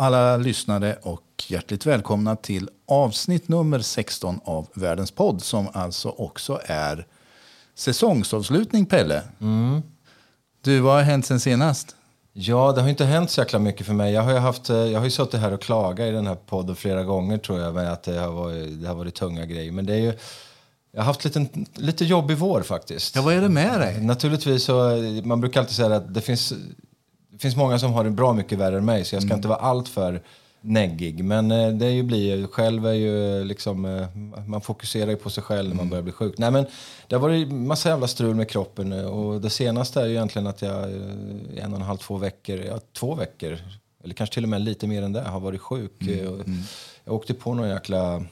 Alla lyssnare och hjärtligt välkomna till avsnitt nummer 16 av Världens podd som alltså också är säsongsavslutning, Pelle. Du, vad har hänt sen senast? Ja, det har inte hänt så jäkla mycket för mig. Jag har ju, haft, eh, jag har ju suttit här och klagat i den här podden flera gånger tror jag, med att det har varit, det har varit tunga grejer. Men det är ju, jag har haft lite, lite jobbig vår faktiskt. Ja, vad är det med dig? Naturligtvis så, man brukar alltid säga att det finns, finns många som har det bra mycket värre än mig, så jag ska inte vara allt för neggig. Men eh, det är ju blir, själv är ju liksom, eh, man fokuserar ju på sig själv när man börjar bli sjuk. Nej men det har varit massa jävla strul med kroppen och det senaste är ju egentligen att jag eh, en och en halv, två veckor, ja två veckor, eller kanske till och med lite mer än det, har varit sjuk. Eh, och Jag åkte på någon jäkla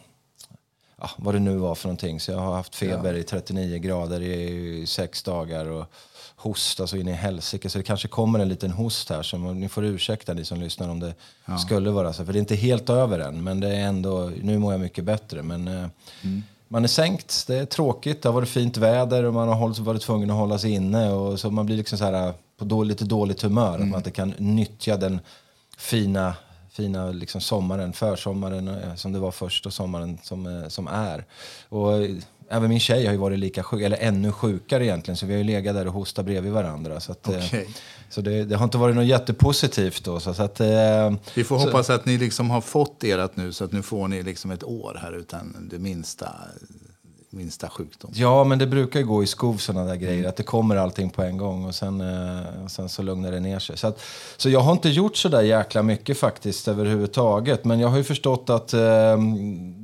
ja, vad det nu var för någonting. Så jag har haft feber i 39 grader i sex dagar och hosta så in i helsike. Så det kanske kommer en liten host här. Så ni får ursäkta ni som lyssnar om det skulle vara så. För det är inte helt över än. Men det är ändå, nu mår jag mycket bättre. Men eh, man är sänkt, det är tråkigt. Det har varit fint väder och man har hållit, varit tvungen att hålla sig inne. Och så man blir liksom så här på då, lite dåligt humör. Att man inte kan nyttja den fina fina liksom sommaren, försommaren eh, som det var först och sommaren som, eh, som är. Och eh, även min tjej har ju varit lika sjuk, eller ännu sjukare egentligen, så vi har ju legat där och hostat bredvid varandra. Så, att, Okej. så det, det har inte varit något jättepositivt då. Så, så att, Vi får hoppas att ni liksom har fått ert nu så att nu får ni liksom ett år här utan det minsta, minsta sjukdom. Ja, men det brukar ju gå i skov sådana där grejer. Att det kommer allting på en gång och sen, eh, sen så lugnar det ner sig. Så, att, så jag har inte gjort så där jäkla mycket faktiskt överhuvudtaget. Men jag har ju förstått att eh,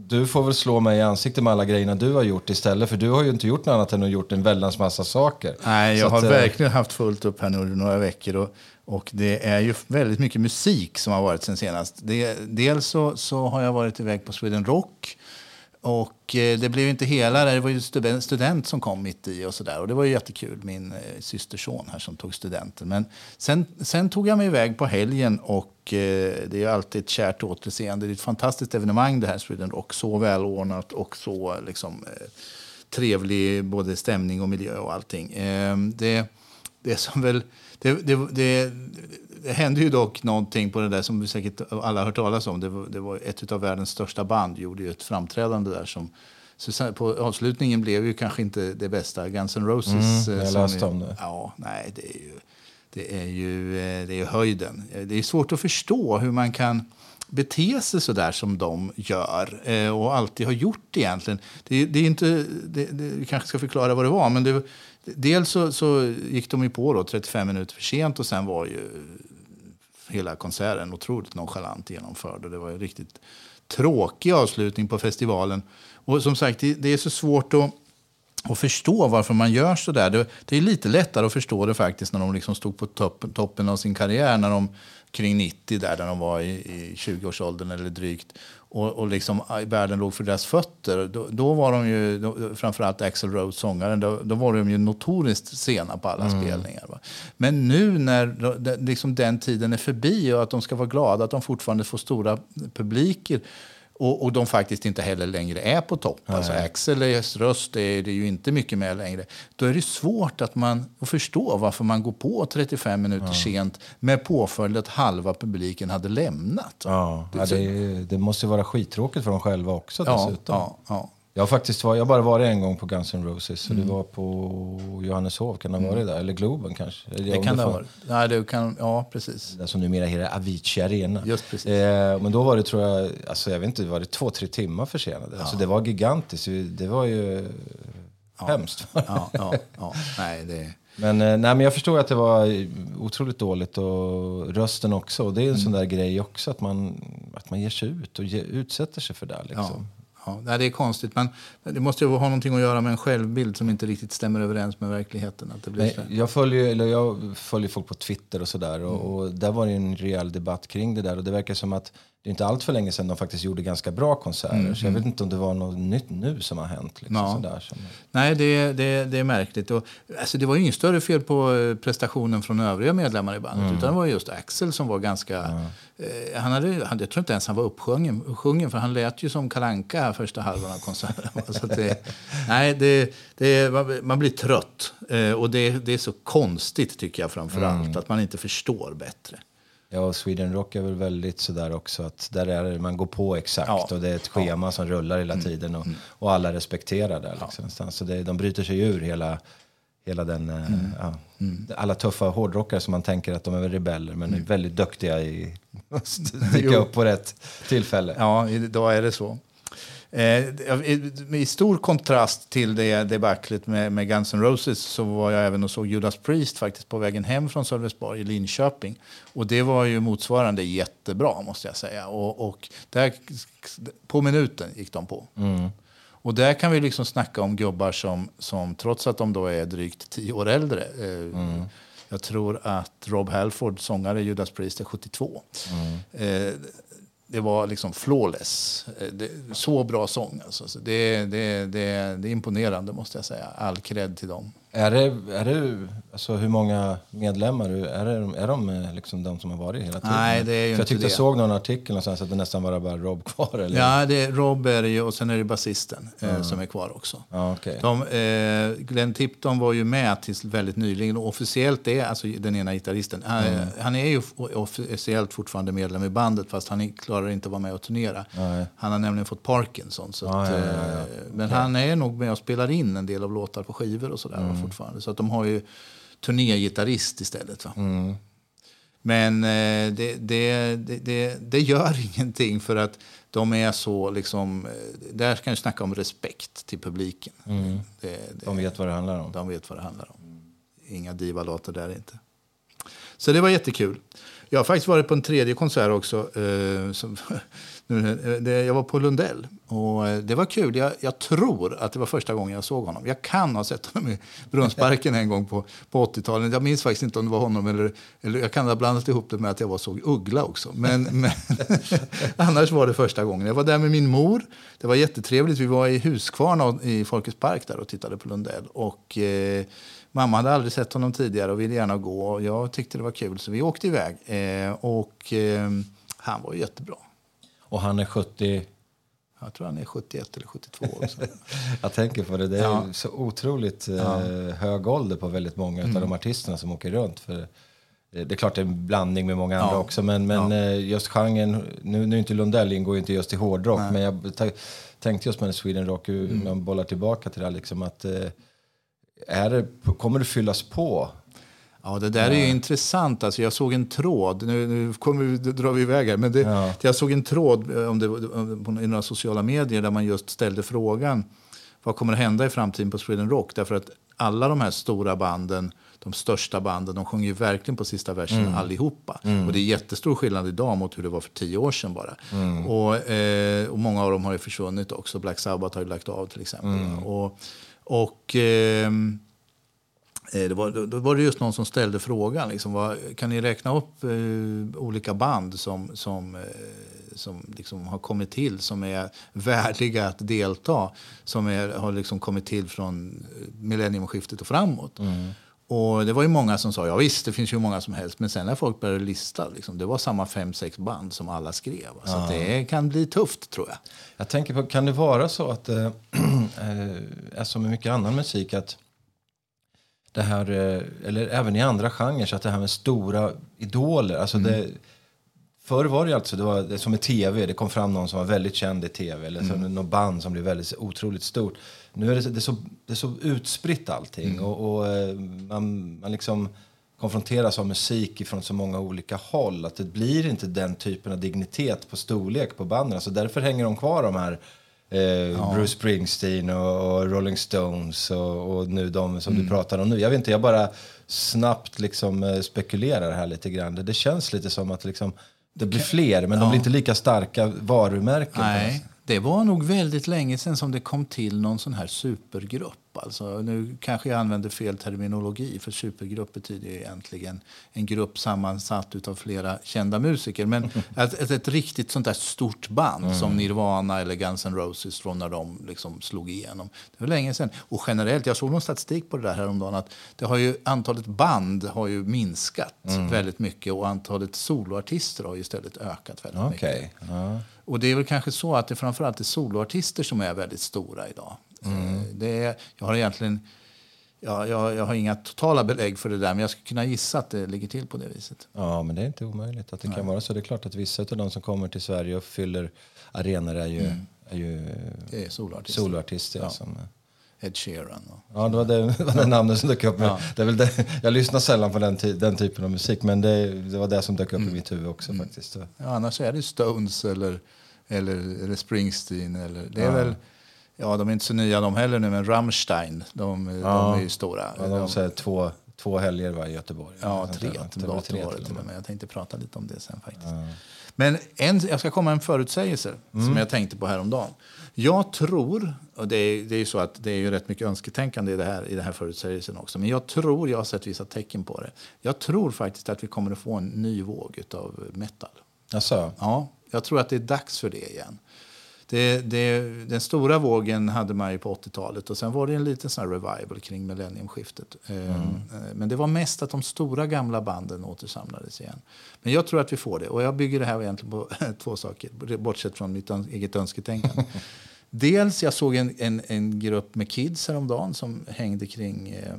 du får väl slå mig i ansiktet med alla grejerna du har gjort istället. För du har ju inte gjort något annat än att gjort en väldans massa saker. Nej, Så jag har att, eh, verkligen haft fullt upp här nu några veckor. Och, och det är ju väldigt mycket musik som har varit sen senast. Det, dels så, så har jag varit iväg på Sweden Rock. Och eh, det blev inte hela, det var ju student, student som kom mitt i och sådär. Och det var ju jättekul, min eh, systerson här som tog studenten. Men sen, sen tog jag mig iväg på helgen och eh, det är ju alltid ett kärt återseende. Det är ett fantastiskt evenemang det här Sweden Rock. Så välordnat och så liksom trevlig både stämning och miljö och allting. Eh, det, det som väl... Det, det, det, det hände ju dock någonting på det där som vi säkert alla har hört talas om. Det var, det var ett av världens största band gjorde ju ett framträdande där som så på avslutningen blev ju kanske inte det bästa. Guns N' Roses. Mm, eh, jag läste om det. Ja, nej, det är ju, det är ju, eh, det är höjden. Det är svårt att förstå hur man kan bete sig så där som de gör eh, och alltid har gjort egentligen. Det, det är inte, det, det, vi kanske ska förklara vad det var, men det, dels så, så gick de ju på då 35 minuter för sent och sen var ju hela konserten otroligt nonchalant genomförd. Och det var en riktigt tråkig avslutning på festivalen. Och som sagt, det, är så svårt att och förstå varför man gör så där. Det, det är lite lättare att förstå det faktiskt när de liksom stod på topp, toppen av sin karriär, när de kring 90 där, där de var i, i 20-årsåldern eller drygt. Och, och liksom i världen låg för deras fötter. Då, då var de ju, då, framförallt Axl Rose, sångaren, då, då var de ju notoriskt sena på alla spelningar. Va? Men nu när det- liksom den tiden är förbi och att de ska vara glada att de fortfarande får stora publiker och, och de faktiskt inte heller längre är på topp. Alltså Axels röst är det ju inte mycket med längre. Då är det svårt att, man, att förstå varför man går på 35 minuter sent med påföljd att halva publiken hade lämnat. Ja, ja, det, det måste vara skittråkigt för dem själva också ja, dessutom. ja, ja. Jag har faktiskt var, jag bara varit en gång på Guns N' Roses. Så det var på Johanneshov, kan det ha varit där? Eller Globen kanske? Det om kan det ha varit. Ja, det kan, ja, precis. Det som numera heter Avicii Arena. Just precis. Eh, men då var det, tror jag, alltså jag vet inte, var det två, tre timmar försenade? Alltså det var gigantiskt. Det var ju hemskt. Ja, ja, ja. Nej, det, Men, eh, nej, men jag förstår att det var otroligt dåligt och rösten också. Och det är en sån där grej också att man, att man ger sig ut och ge, utsätter sig för det. Liksom. ja, ja. Det är konstigt. Men det måste ju ha någonting att göra med en självbild som inte riktigt stämmer överens med verkligheten. Att det blir. Nej, jag, följer, eller jag följer folk på Twitter och sådär. Och, och där var det en rejäl debatt kring det där. Och det verkar som att det är inte allt för länge sedan de faktiskt gjorde ganska bra konserter. Så jag vet inte om det var något nytt nu som har hänt. Liksom, Ja. sådär, som, Nej, det, det, det är märkligt. Och, alltså, det var ju inget större fel på eh, prestationen från övriga medlemmar i bandet. Utan det var just Axel som var ganska... Eh, han hade, han, jag tror inte ens han var uppsjungen, för han lät ju som Kalanka första halvan av konserten. Så det, nej, det, det, man- blir trött. Eh, och det, det är så konstigt tycker jag framför allt. Att man inte förstår bättre. Ja, och Sweden Rock är väl väldigt sådär också att där är det, man går på exakt Ja. och det är ett schema som rullar hela tiden och, och alla respekterar det. Liksom, någonstans. Så det, de bryter sig ur hela, hela den, eh, ja, alla tuffa hårdrockare som man tänker att de är rebeller men är väldigt duktiga i att sticka upp på rätt tillfälle. Ja, idag är det så. Eh, i, stor kontrast till det debaclet med, med Guns N' Roses så var jag även och såg Judas Priest faktiskt på vägen hem från Sölvesborg i Linköping. Och det var ju motsvarande jättebra måste jag säga. Och, och där, på minuten gick de på. Och där kan vi liksom snacka om gubbar som, som trots att de då är drygt tio år äldre. Eh, Jag tror att Rob Halford, sångare i Judas Priest, är 72. Eh, det var liksom flawless. Eh, det, så bra sång. Alltså. Det, det, det, det är imponerande måste jag säga. All cred till dem. Är det, är det, alltså hur många medlemmar, är, det, är de eh, liksom de som har varit hela tiden? Nej, det är ju För jag tyckte det. jag såg någon artikel någonstans att det nästan var bara Rob kvar. Eller? Ja, det är Rob är det ju, och sen är det basisten eh, som är kvar också. Ja, okej. De, eh, Glenn Tipton var ju med tills väldigt nyligen. Och officiellt är alltså den ena gitarristen. Han, Mm. han är ju officiellt fortfarande medlem i bandet fast han klarar inte att vara med och turnera. Nej. Han har nämligen fått Parkinson. Så att, ja, ja, ja. eh, Men han är nog med och spelar in en del av låtar på skivor och sådär Mm. Fortfarande. Så att de har ju turnégitarrist istället. Va? Mm. Men eh, det, det, det, det, gör ingenting för att de är så liksom... eh, Där kan jag snacka om respekt till publiken. Det, De vet vad det handlar om. de vet vad det handlar om. Inga divalåtar där inte. Så det var jättekul. Jag har faktiskt varit på en tredje konsert också. Eh, som, nu, eh, det, jag var på Lundell. Och eh, det var kul. Jag, jag tror att det var första gången jag såg honom. Jag kan ha sett honom i Brunnsparken en gång på, på 80-talet. Jag minns faktiskt inte om det var honom eller, eller jag kan ha blandat ihop det med att jag var såg Uggla också. Men, men annars var det första gången. Jag var där med min mor. Det var jättetrevligt. Vi var i Huskvarna i Folkets park där och tittade på Lundell. Och eh, mamma hade aldrig sett honom tidigare och ville gärna gå. Jag tyckte det var kul så vi åkte iväg. Eh, och eh, han var jättebra. Och han är 70... Jag tror han är 71 eller 72 också. Jag tänker på det. Det är Ja. så otroligt eh, hög ålder på väldigt många Mm. av de artisterna som åker runt. För eh, det är klart det är en blandning med många andra Ja. också. Men, men eh, just genren, nu, nu är inte Lundell ingår ju inte just i hårdrock. Men jag tänkte just med Sweden Rock, hur Mm. man bollar tillbaka till det här, liksom att är det, kommer det fyllas på? Ja, det där är ju intressant. Alltså, jag såg en tråd, nu, nu kommer vi, drar vi iväg här, men det, Ja. jag såg en tråd eh, om det, om, i några sociala medier där man just ställde frågan vad kommer att hända i framtiden på Sweden Rock? Därför att alla de här stora banden, de största banden, de sjunger ju verkligen på sista versen allihopa. Och det är jättestor skillnad idag mot hur det var för tio år sedan bara. Och, eh, och många av dem har ju försvunnit också. Black Sabbath har ju lagt av till exempel. Och, och ehm, Eh, Det var, då- var det just någon som ställde frågan. Liksom, vad, kan ni räkna upp eh, olika band som, som, eh, som liksom har kommit till som är värdiga att delta? Som är, har liksom kommit till från eh, millenniumskiftet och framåt. Och det var ju många som sa ja visst, det finns ju många som helst. Men sen när folk började lista, liksom, det var samma fem, sex band som alla skrev. Så att det kan bli tufft tror jag. Jag tänker på, kan det vara så att eh, är som med mycket annan musik att det här, eh, eller även i andra genrer, så att det här med stora idoler, alltså det Förr var det alltså, det var det som med tv, det kom fram någon som var väldigt känd i tv eller som något band som blev väldigt otroligt stort. Nu är det, det, är, så, det är så utspritt allting och, och eh, man, man liksom konfronteras av musik från så många olika håll att det blir inte den typen av dignitet på storlek på banden. Så därför hänger de kvar de här eh, Bruce Springsteen och, och Rolling Stones och, och nu de som du pratar om nu. Jag vet inte, jag bara snabbt liksom eh, spekulerar här lite grann. Det, det känns lite som att liksom, det blir fler, men de blir inte lika starka varumärken. Nej, det var nog väldigt länge sedan som det kom till någon sån här supergrupp. Alltså, nu kanske jag använder fel terminologi, för supergrupp betyder ju egentligen en grupp sammansatt av flera kända musiker. Men ett, ett, ett riktigt sånt där stort band som Nirvana eller Guns N' Roses från när de liksom slog igenom. Det var länge sedan. Och generellt, jag såg någon statistik på det där häromdagen, att det har ju, antalet band har ju minskat väldigt mycket och antalet soloartister har ju istället ökat väldigt mycket. Okej. Ja. Och det är väl kanske så att det framförallt är soloartister som är väldigt stora idag. Mm. Eh, Det är, jag har egentligen Ja, jag, jag har inga totala belägg för det där, men jag skulle kunna gissa att det ligger till på det viset. Ja, men det är inte omöjligt att det kan vara så. Det är klart att vissa av de som kommer till Sverige och fyller arenor är ju, är ju Det är soloartister. soloartister. Ja. Som, Ed Sheeran. Ja, det var det, var det namnet som dök upp. Men det är väl det, jag lyssnar sällan på den, ty, den typen av musik, men det, det var det som dök upp i mitt huvud också faktiskt. Så. ja, annars är det Stones eller, eller, eller Springsteen. Eller, det är väl, ja, de är inte så nya de heller nu, men Rammstein, de, de är ju stora. Ja, de säger två, två helger var i Göteborg. Ja, tre. var tre var det till och med. Jag tänkte prata lite om det sen faktiskt. Men en, jag ska komma med en förutsägelse som jag tänkte på häromdagen. Jag tror, och det är, det är ju så att det är ju rätt mycket önsketänkande i det här, i den här förutsägelsen också, men jag tror, jag har sett vissa tecken på det. Jag tror faktiskt att vi kommer att få en ny våg av metal. Jaså? Ja, jag tror att det är dags för det igen. Det, det, den stora vågen hade man ju på 80-talet och sen var det en liten sån revival kring millenniumskiftet. Eh, eh, Men det var mest att de stora gamla banden återsamlades igen. Men jag tror att vi får det och jag bygger det här egentligen på två saker, bortsett från mitt eget önsketänkande. Dels jag såg en, en, en grupp med kids häromdagen som hängde kring eh,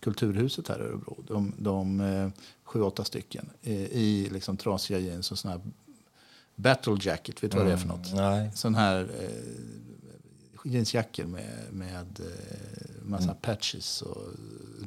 Kulturhuset här i Örebro. De, de eh, sju, åtta stycken eh, i liksom trasiga jeans och såna här battle jacket. Vet du vad det är för något? Nej. Sån här eh, jeansjackor med, med eh, massa patches och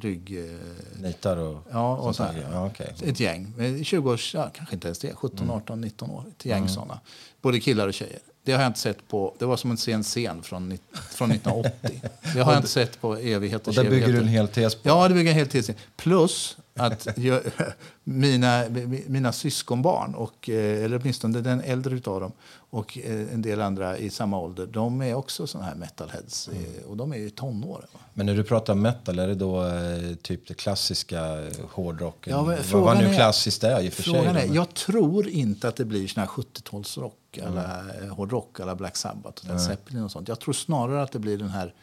rygg... Eh, Nitar och ja, och så här. Ja, okej. Ett gäng. med 20 års, ja, kanske inte ens det, 17, 18, 19 år. Ett gäng såna. Både killar och tjejer. Det har jag inte sett på, det var som en sen scen från, från 1980. Det har jag inte sett på evigheters Och där bygger du en hel tes på? Ja, det bygger jag helt till. Plus att jag, mina, mina syskonbarn, och, eh, eller åtminstone den äldre utav dem, och eh, en del andra i samma ålder, de är också såna här metalheads. eh, Och de är ju tonåren. Men när du pratar metal, är det då eh, typ det klassiska hårdrocken? Ja, vad, vad nu klassiskt är i och för sig. är, jag tror inte att det blir sån här 70-talsrock eller eh, hårdrock eller Black Sabbath och Led Zeppelin och sånt. Jag tror snarare att det blir den här,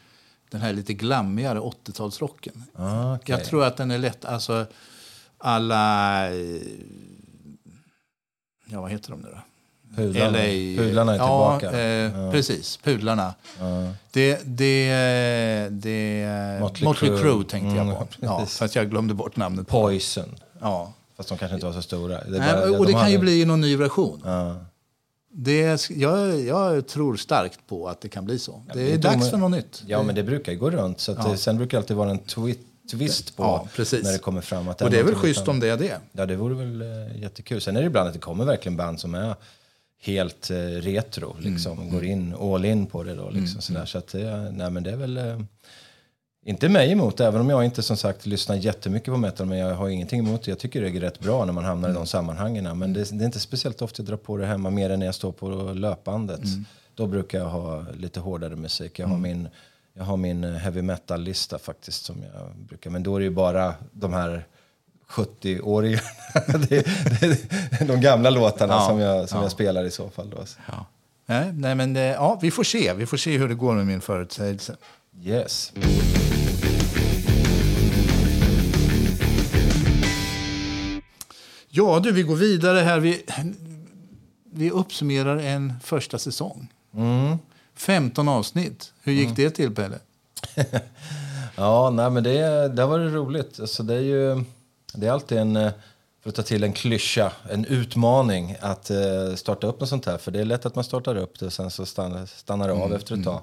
den här lite glammigare 80-talsrocken. Ah, okej. Jag tror att den är lätt, alltså alla, ja vad heter de nu då? Pudlarna, LA. pudlarna är ja, tillbaka. Eh, Precis, pudlarna. Ja. Det, det, det, Motley Motley, Crue. Crue. tänkte Mm, jag på. Ja, fast jag glömde bort namnet. Poison. Ja. Fast de kanske inte var så stora. Det Nej, bara- och de det kan ju hade- bli någon ny version. Ja. Det, jag, jag tror starkt på att det kan bli så. det det är är dags för något nytt. ja, men det brukar ju gå runt. Så Ja. det, sen brukar det alltid vara en twi- twist på Ja, när det kommer fram. Att och det är väl schysst utan- om det är det. Ja, det vore väl eh, jättekul. Sen är det ibland att det kommer verkligen band som är helt eh, retro, liksom. Mm, Går in, all in på det då, liksom sådär. Så att det, nej men det är väl... Eh, inte mig emot, även om jag inte som sagt lyssnar jättemycket på metal, men jag har ingenting emot det. Jag tycker det är rätt bra när man hamnar Mm. i de sammanhangen. Men det, det är inte speciellt ofta jag drar på det hemma, mer än när jag står på löpbandet. Mm. Då brukar jag ha lite hårdare musik. Jag har min, jag har min eh, heavy metal-lista faktiskt, som jag brukar. Men då är det ju bara de här 70-åringarna. det, det, de gamla låtarna Ja, som, jag, som ja. jag spelar i så fall. Då. Ja. Nej, men ja, vi får se. Vi får se hur det går med min förutsägelse. Yes. Ja, du, vi går vidare här. Vi, vi uppsummerar en första säsong. Mm. 15 avsnitt. Hur gick det till, Pelle? Ja, nej, men det, det har varit roligt. Alltså, det är ju det är alltid en, eh, för att ta till en klyscha, en utmaning att eh, starta upp något sånt här. För det är lätt att man startar upp det och sen så stannar, stannar det av efter ett tag.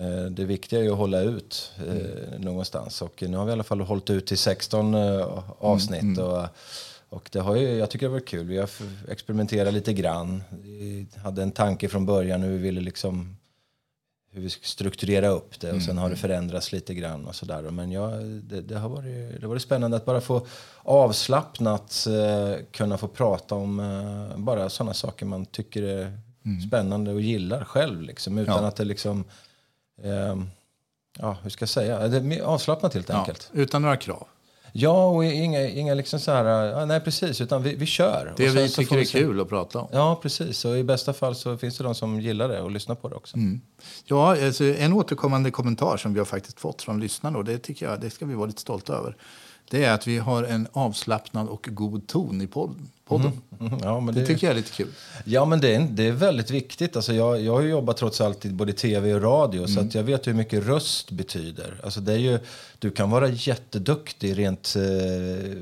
Eh, det viktiga är ju att hålla ut eh, någonstans. Och nu har vi i alla fall hållit ut till 16 eh, avsnitt. Och, och det har ju, jag tycker det har varit kul. Vi har experimenterat lite grann. Vi hade en tanke från början hur vi ville liksom hur vi ska strukturera upp det och sen har det förändrats lite grann och sådär. Men ja, det, det, har varit, det har varit spännande att bara få avslappnat eh, kunna få prata om eh, bara sådana saker man tycker är spännande och gillar själv liksom utan Ja. att det liksom eh, ja, hur ska jag säga? Det är mer avslappnat helt Ja, enkelt. utan några krav. Ja, och inga, inga liksom så här, ja, nej precis, utan vi, vi kör. Det vi tycker är kul att prata om. Ja, precis. Och i bästa fall så finns det de som gillar det och lyssnar på det också. Ja, alltså, en återkommande kommentar som vi har faktiskt fått från lyssnarna och det tycker jag det ska vi vara lite stolta över. Det är att vi har en avslappnad och god ton i podden. podden. Mm, ja, men Det, det, tycker jag är lite kul. Ja, men det är, det är väldigt viktigt. Alltså jag, jag har jobbat trots allt i både tv och radio så att jag vet hur mycket röst betyder. Alltså det är ju, du kan vara jätteduktig rent eh,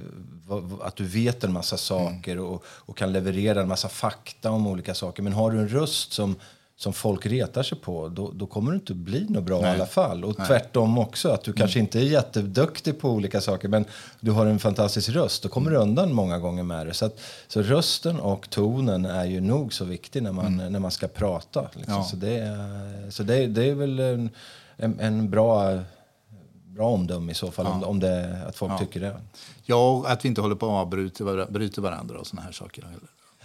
att du vet en massa saker och, och kan leverera en massa fakta om olika saker. Men har du en röst som, som folk retar sig på, då, då kommer du inte bli något bra i alla fall. Och tvärtom också, att du kanske inte är jätteduktig på olika saker men du har en fantastisk röst, då kommer du undan många gånger med det. Så, att, så rösten och tonen är ju nog så viktig när man, när man ska prata. Liksom. Ja. Så, det är, så det, det är väl en, en, en bra, bra omdöme i så fall, om, om det, att folk tycker det. Ja, och att vi inte håller på att avbryta varandra och såna här saker.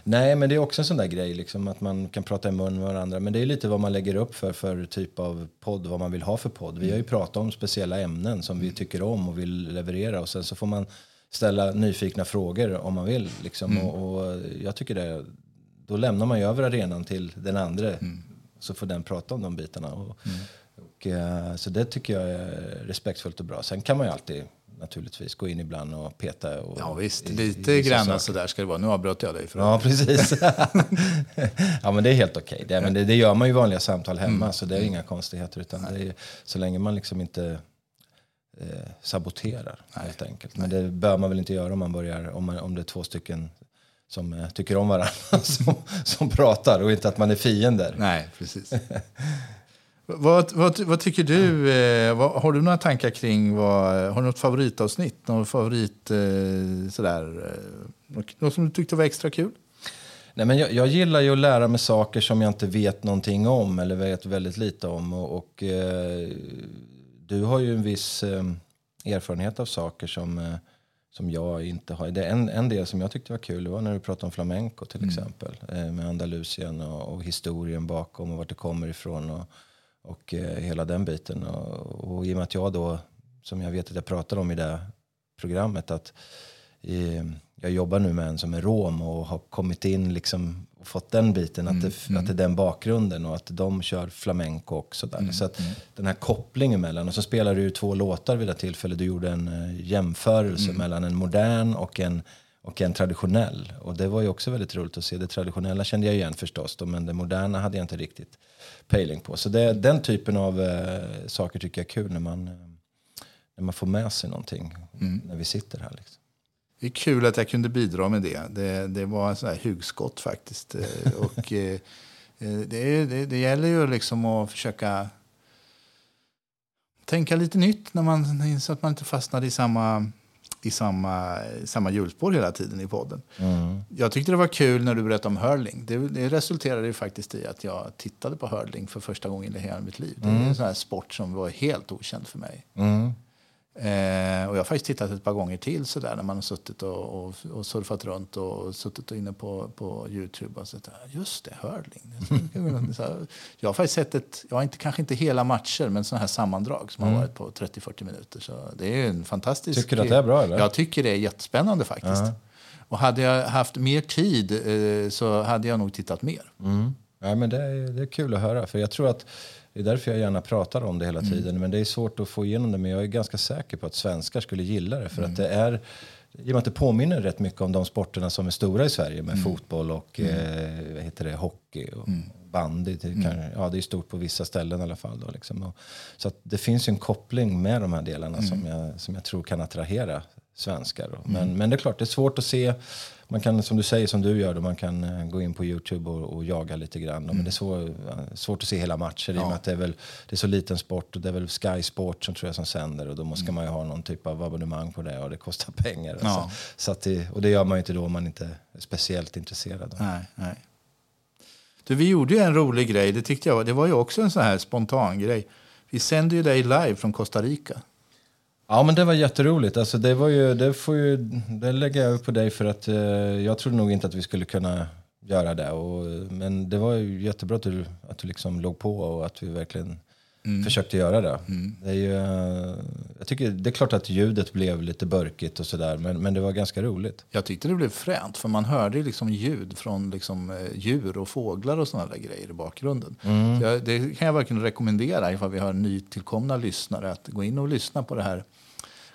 Nej, men det är också en sån där grej, liksom, att man kan prata i mun med varandra. Men det är lite vad man lägger upp för, för typ av podd, vad man vill ha för podd. Vi har ju pratat om speciella ämnen som vi tycker om och vill leverera. Och sen så får man ställa nyfikna frågor om man vill. Liksom. Och, och jag tycker det, då lämnar man ju över arenan till den andra. Så får den prata om de bitarna. Och, och, eh, så det tycker jag är respektfullt och bra. Sen kan man ju alltid naturligtvis gå in ibland och peta. Och, Ja, visst. i- i Lite vissa grann så där ska det vara. Nu avbröt jag dig. För Ja, precis. ja, men det är helt okej. Det, men det, det gör man ju i vanliga samtal hemma, så det är inga konstigheter. Utan det är, så länge man liksom inte eh, saboterar, helt enkelt. Men det bör man väl inte göra om, man börjar, om, man, om det är två stycken som eh, tycker om varandra som, som pratar och inte att man är fiender. Nej, precis. Vad, vad, vad tycker du? Eh, vad, har du några tankar kring vad, har du något favoritavsnitt? Någon favorit eh, sådär? Eh, något, något som du tyckte var extra kul? Nej, men jag, jag gillar ju att lära mig saker som jag inte vet någonting om eller vet väldigt lite om. Och, och eh, du har ju en viss eh, erfarenhet av saker som, eh, som jag inte har. Det en, en del som jag tyckte var kul var när du pratade om flamenco till exempel. Eh, med Andalusien och, och historien bakom och vart det kommer ifrån. Och, och eh, hela den biten. Och, och i och med att jag då, som jag vet att jag pratade om i det programmet, att eh, jag jobbar nu med en som är rom och har kommit in liksom och fått den biten, att, det, att det är den bakgrunden och att de kör flamenco också. Där. Så att den här kopplingen mellan, och så spelar du ju två låtar vid det tillfället, du gjorde en eh, jämförelse mellan en modern och en och en traditionell. Och det var ju också väldigt roligt att se. Det traditionella kände jag igen förstås, då, men det moderna hade jag inte riktigt pejling på. Så det, den typen av eh, saker tycker jag är kul när man, eh, när man får med sig någonting när vi sitter här. Liksom. Det är kul att jag kunde bidra med det. Det, det var en sån här hugskott faktiskt. Eh, Och, eh, eh, det, det, det gäller ju liksom att försöka tänka lite nytt när man, så att man inte fastnar i samma, i samma, samma hjulspår hela tiden i podden. Jag tyckte det var kul när du berättade om hurling. Det, det resulterade ju faktiskt i att jag tittade på hurling för första gången i hela mitt liv. Det är en sån sport som var helt okänd för mig. Eh, och jag har faktiskt tittat ett par gånger till så där, när man har suttit och, och, och surfat runt och suttit inne på, på Youtube och sett just det, hurling. Så jag har faktiskt sett ett, jag har inte, kanske inte hela matcher, men sådana här sammandrag som har varit på 30-40 minuter. Så det är en fantastisk... Tycker du att det är bra, eller? Jag tycker det är jättespännande faktiskt. Och hade jag haft mer tid eh, så hade jag nog tittat mer. Mm. Ja, men det, är, det är kul att höra. För jag tror att det är därför jag gärna pratar om det hela tiden. Men det är svårt att få igenom det. Men jag är ganska säker på att svenskar skulle gilla det. För att det är, i och med att det påminner rätt mycket om de sporterna som är stora i Sverige. Med fotboll och eh, vad heter det, hockey och bandy. Det, kan, ja, det är stort på vissa ställen i alla fall. Då, liksom. och, så det finns ju en koppling med de här delarna som, jag, som jag tror kan attrahera svenskar. Men, men det är klart, det är svårt att se. Man kan, som du säger, som du gör, då, man kan eh, gå in på Youtube och, och jaga lite grann. då. Men det är svår, svårt att se hela matcher i och med att det är, väl, det är så liten sport. Och det är väl Sky Sport som tror jag som sänder och då måste man ju ha någon typ av abonnemang på det och det kostar pengar. Ja. Så, så att det, och det gör man ju inte då om man inte är speciellt intresserad. Nej, nej. Du, vi gjorde ju en rolig grej. Det tyckte jag det var ju också en sån här spontan grej. Vi sände ju dig live från Costa Rica. Ja, men det var jätteroligt. Alltså, det, var ju, det, får ju, det lägger jag upp på dig för att eh, jag trodde nog inte att vi skulle kunna göra det. Och, men det var ju jättebra att du, att du liksom låg på och att vi verkligen försökte göra det. Det är, ju, eh, jag tycker, det är klart att ljudet blev lite burkigt och sådär, men, men det var ganska roligt. Jag tyckte det blev fränt, för man hörde liksom ljud från liksom, eh, djur och fåglar och sådana där grejer i bakgrunden. Så jag, det kan jag verkligen rekommendera ifall vi har nytillkomna lyssnare att gå in och lyssna på det här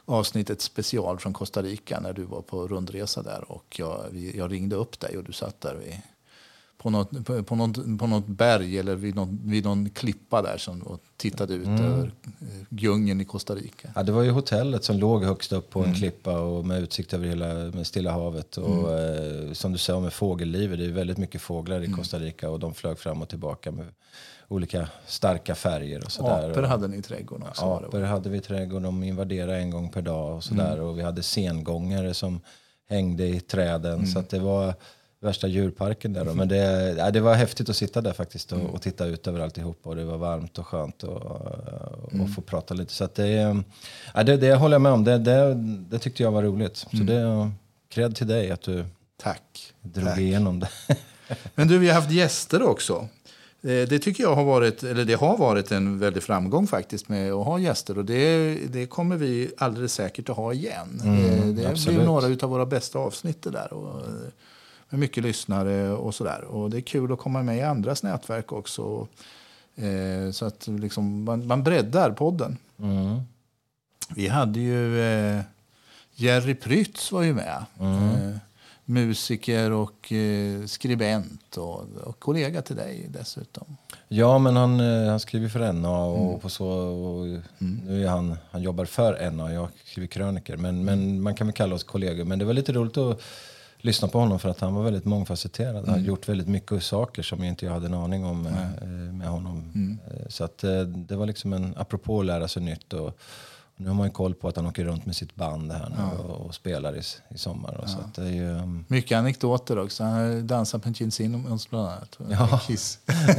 avsnittet special från Costa Rica när du var på rundresa där. Och jag, jag ringde upp dig och du satt där vid, på, något, på, på, något, på något berg eller vid någon, vid någon klippa där som, och tittade ut Mm. över eh, djungeln i Costa Rica. Ja, det var ju hotellet som låg högst upp på Mm. en klippa och med utsikt över hela med Stilla havet. Och Mm. eh, som du sa med fågellivet, det är väldigt mycket fåglar i Costa Rica och de flög fram och tillbaka med olika starka färger och sådär. Apor hade ni i trädgården också. det, Apor hade vi i trädgården, de invaderade en gång per dag och sådär. Mm. Och vi hade sengångare som hängde i träden. Mm. Så det var värsta djurparken där. Då. Men det, ja, det var häftigt att sitta där faktiskt och, Mm. och titta ut över alltihopa. Och det var varmt och skönt och, och Mm. få prata lite. Så det, ja, det, det håller jag med om. Det, det, det tyckte jag var roligt. Så Mm. det, cred till dig att du Tack. drog Tack. igenom det. Men du, vi har haft gäster också. Eh, Det tycker jag har varit, eller det har varit en väldig framgång faktiskt med att ha gäster. Och det, det kommer vi alldeles säkert att ha igen. Mm, Eh, det absolut. blir några av våra bästa avsnitt det där. Och, med mycket lyssnare och sådär. Och det är kul att komma med i andras nätverk också. Eh, så att liksom, man, man breddar podden. Mm. Vi hade ju Jerry Prytz var ju med. Eh, musiker och eh, skribent och, och kollega till dig dessutom. Ja, men han, eh, han skriver för NA och Mm. på så, och nu är han, han jobbar för NA, jag skriver kröniker. Men, men man kan väl kalla oss kollegor. Men det var lite roligt att lyssna på honom för att han var väldigt mångfacetterad. Han har Mm. gjort väldigt mycket saker som inte jag hade en aning om eh, med honom. Mm. Eh, Så att eh, det var liksom en, apropå att lära sig nytt. Och nu har man ju koll på att han åker runt med sitt band här nu och, och spelar i, i sommar. Och så att det är ju, um, Mycket anekdoter också. Han har dansat på Gene Simmons bland annat. Ja.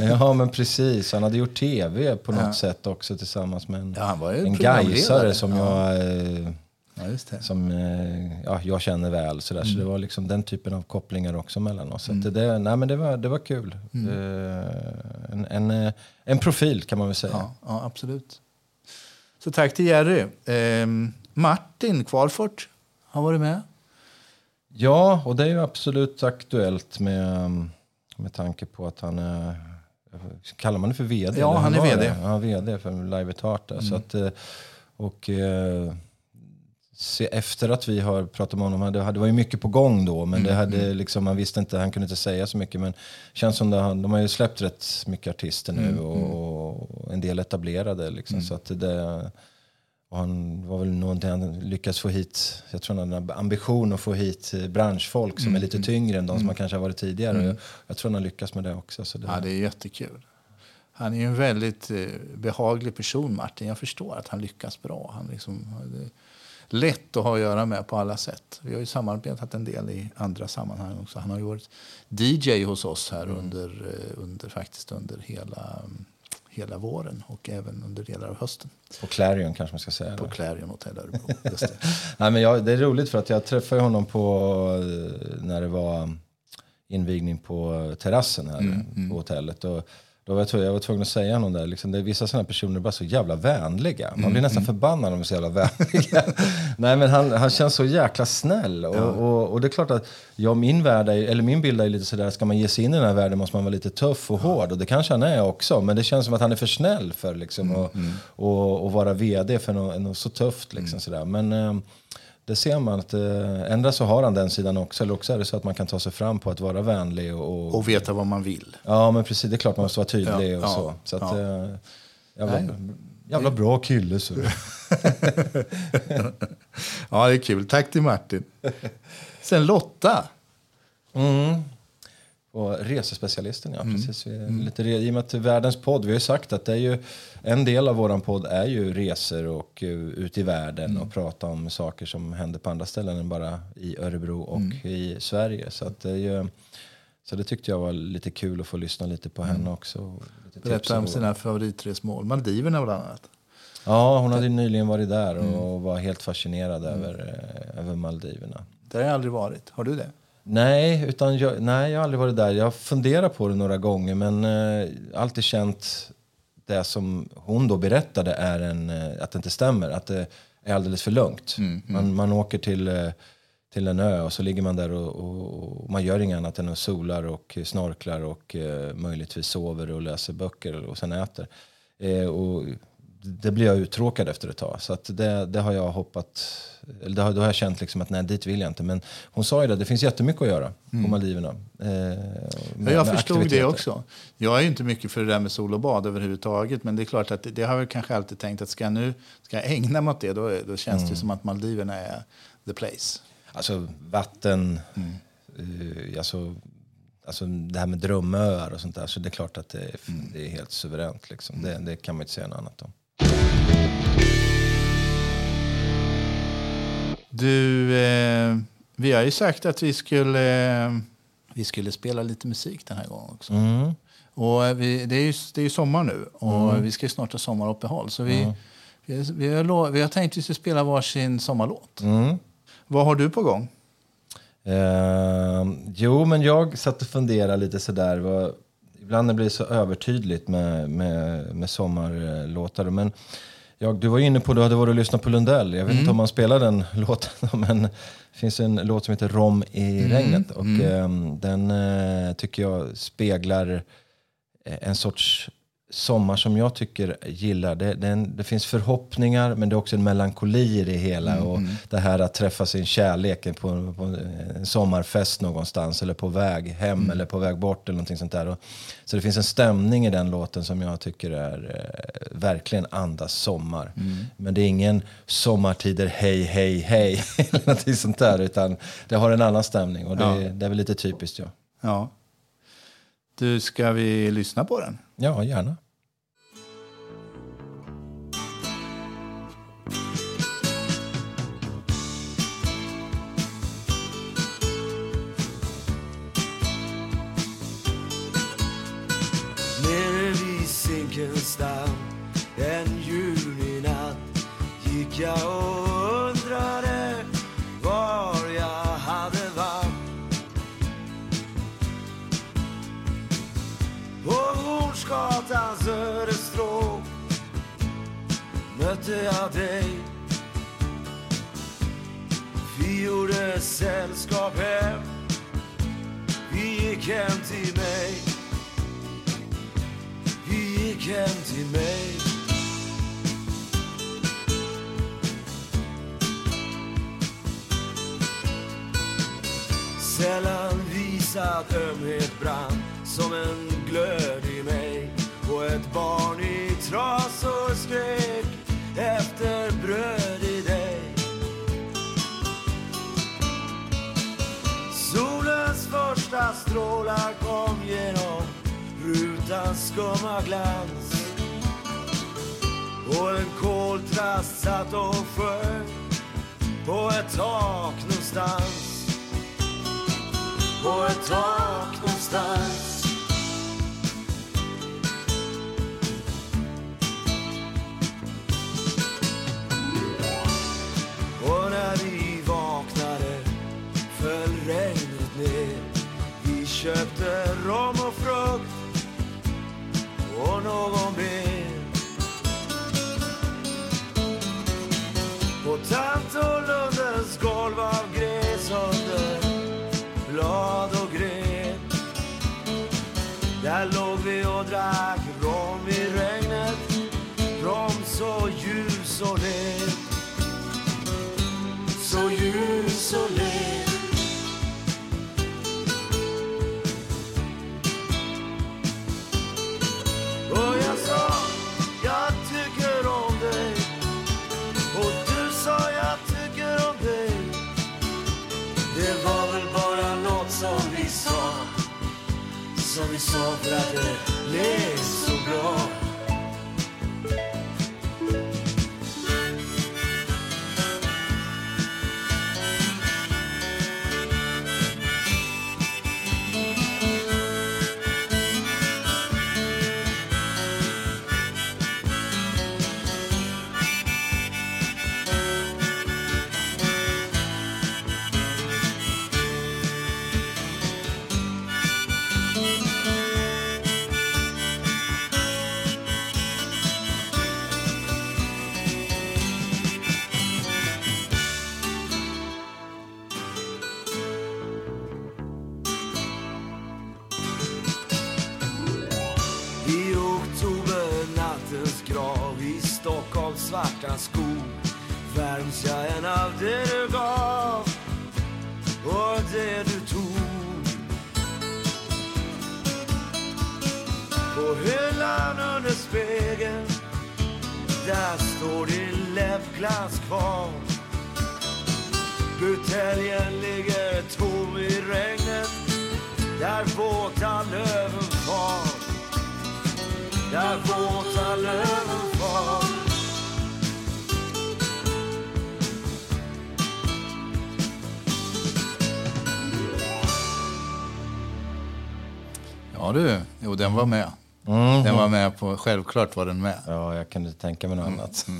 Ja men precis, han hade gjort tv på något sätt också tillsammans med en, Ja, en gaisare som Ja. jag, eh, Ja, som, eh, ja, jag känner väl. Sådär. Så det var liksom den typen av kopplingar också mellan oss. Så att det, nej, men det, var, det var kul. Eh, en, en, eh, en profil kan man väl säga. Ja, ja, absolut. Så tack till Jerry. Ehm, Martin Kvarfort har varit med. Ja, och det är ju absolut aktuellt med, med tanke på att han är... Kallar man det för vd? Ja, han är vd. Ja, vd för Live at Heart. där. Så att, eh, och eh, se, efter att vi har pratat med honom, det, det var ju mycket på gång då, men det hade liksom, man visste inte, han kunde inte säga så mycket. Men det känns som att de har ju släppt rätt mycket artister nu och, och en del etablerade. Liksom, så att det, han var väl någonting han lyckades få hit, jag tror han hade ambition att få hit branschfolk som är lite tyngre än de som han kanske har varit tidigare. Jag, jag tror han har lyckats med det också. Så det, Ja, det är jättekul. Han är ju en väldigt eh, behaglig person, Martin. Jag förstår att han lyckas bra. Han liksom, det lätt att ha att göra med på alla sätt. Vi har ju samarbetat en del i andra sammanhang också. Han har ju varit DJ hos oss här under, eh, under, faktiskt under hela, mm, hela våren och även under delar av hösten På Clarion kanske man ska säga. på. Clarion Hotel Örebro. Det. Nej, men jag, det är roligt för att jag träffade honom på, eh, när det var invigning på terrassen här på hotellet. Och då var jag, tvungen, jag var tvungen att säga honom där, liksom, det är vissa sådana personer bara så jävla vänliga. Man blir nästan förbannad om de är så jävla vänliga. Nej men han, han känns så jäkla snäll. Och, och, och det är klart att ja, min, värld är, eller min bild är lite sådär, ska man ge sig in i den här världen måste man vara lite tuff och hård. Och det kanske han är också. Men det känns som att han är för snäll för liksom, att och, och vara vd för något, något så tufft. Liksom, sådär. Men eh, det ser man att eh, ändra så har han den sidan också. Eller också är det så att man kan ta sig fram på att vara vänlig. Och, och, veta vad man vill. ja men precis, det är klart man måste vara tydlig Ja, och så. Så att, ja. eh, jävla, Nej. jävla bra kille så. Ja, det är kul. Tack till Martin. Sen Lotta. Mm. Och resespecialisten, ja. Mm. Precis. Är Lite, I och med att världens podd, vi har ju sagt att det är ju, en del av våran podd är ju resor och uh, ut i världen Mm. och prata om saker som händer på andra ställen än bara i Örebro och Mm. i Sverige. Så, att det är ju, så det tyckte jag var lite kul att få lyssna lite på henne också. Mm. Berätta om sina favoritresmål. Maldiverna bland annat. Ja, hon hade ju nyligen varit där och Mm. var helt fascinerad över, eh, över Maldiverna. Där har jag aldrig varit. Har du det? Nej, utan jag, nej, jag har aldrig varit där. Jag har funderat på det några gånger men eh, alltid känt det som hon då berättade är en, eh, att det inte stämmer. Att det är alldeles för lugnt. Man, man åker till, eh, till en ö och så ligger man där och, och, och man gör inget annat än att solar och snorklar och eh, möjligtvis sover och läser böcker och sen äter. Eh, och det blir jag uttråkad efter ett tag. Så att det, det har jag hoppat, eller det har, då har jag känt liksom att nej, dit vill jag inte. Men hon sa ju det, det finns jättemycket att göra på Maldiverna. Eh, med, Ja, jag förstod det också. Jag är inte mycket för det där med sol och bad överhuvudtaget. Men det är klart att det, det har jag kanske alltid tänkt att ska jag nu ska jag ägna mig åt det då, då känns Mm. det som att Maldiverna är the place. Alltså vatten, eh, alltså, alltså det här med drömöar och sånt där. Så det är klart att det är, det är helt suveränt. Liksom. Det, det kan man inte säga något annat om. Du, eh, vi har ju sagt att vi skulle, eh, vi skulle spela lite musik den här gången också. Mm. Och eh, vi, det, är ju, det är ju sommar nu och vi ska snart ha sommaruppehåll. Så vi, vi, vi, har, vi har tänkt att vi ska spela varsin sommarlåt. Mm. Vad har du på gång? Eh, jo, men jag satt och funderade lite sådär. Vad, ibland det blir så övertydligt med, med, med sommarlåtar. Men jag, du var inne på, du hade varit och lyssnat på Lundell. Jag vet inte om man spelar den låten. Men det finns en låt som heter Rom i regnet. Och ehm, den eh, tycker jag speglar eh, en sorts sommar som jag tycker gillar. Det, det, en- det finns förhoppningar men det är också en melankoli i det hela. Och det här att träffa sin kärlek på, på en sommarfest någonstans eller på väg hem eller på väg bort eller någonting sånt där. Och, så det finns en stämning i den låten som jag tycker är eh, verkligen andas sommar. Men det är ingen sommartider hej hej hej eller någonting sånt där utan det har en annan stämning och det, Ja. det är väl lite typiskt. Ja, Ja. Du, ska vi lyssna på den? ja gärna. Nere vid Zinkensdamm en juninatt gick jag mötte jag dig. Vi gjorde sällskap hem, vi gick hem till mig. Vi gick hem till mig Sällan visat ömhet brann som en glöd i mig och ett barn i trasor skrek efter bröd i dig. Solens första strålar kom genom rutans skumma glans. Och en koltrast satt och sjöng på ett tak någonstans. På ett tak någonstans. Köpte rom och frukt och någon mer På tant och Lundens golv av gräs under blad och gren. Där låg vi och drack rom i regnet Rom så ljus och len vi det du gav och det du tog. På hyllan under spegeln där står din läppglans kvar. Buteljen ligger tom i regnet där våta löven far. Där våta löven far. Ja du, jo den var med. Mm. Den var med på, självklart var den med. Ja, jag kunde tänka mig något annat.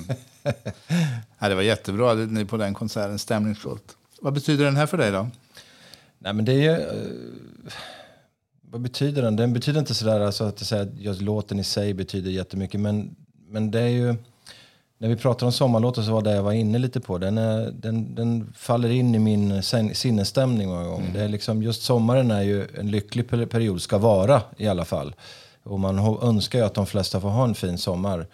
Ja, det var jättebra ni på den konserten, stämningsfullt. Vad betyder den här för dig då? Nej, men det är ju... eh, vad betyder den? Den betyder inte sådär alltså att, säga att låten i sig betyder jättemycket. Men, men det är ju... När vi pratar om sommarlåtar så var det jag var inne lite på. Den, är, den, den faller in i min sinnesstämning många gånger. Det är liksom, just sommaren är ju en lycklig per- period, ska vara i alla fall. Och man önskar ju att de flesta får ha en fin sommar.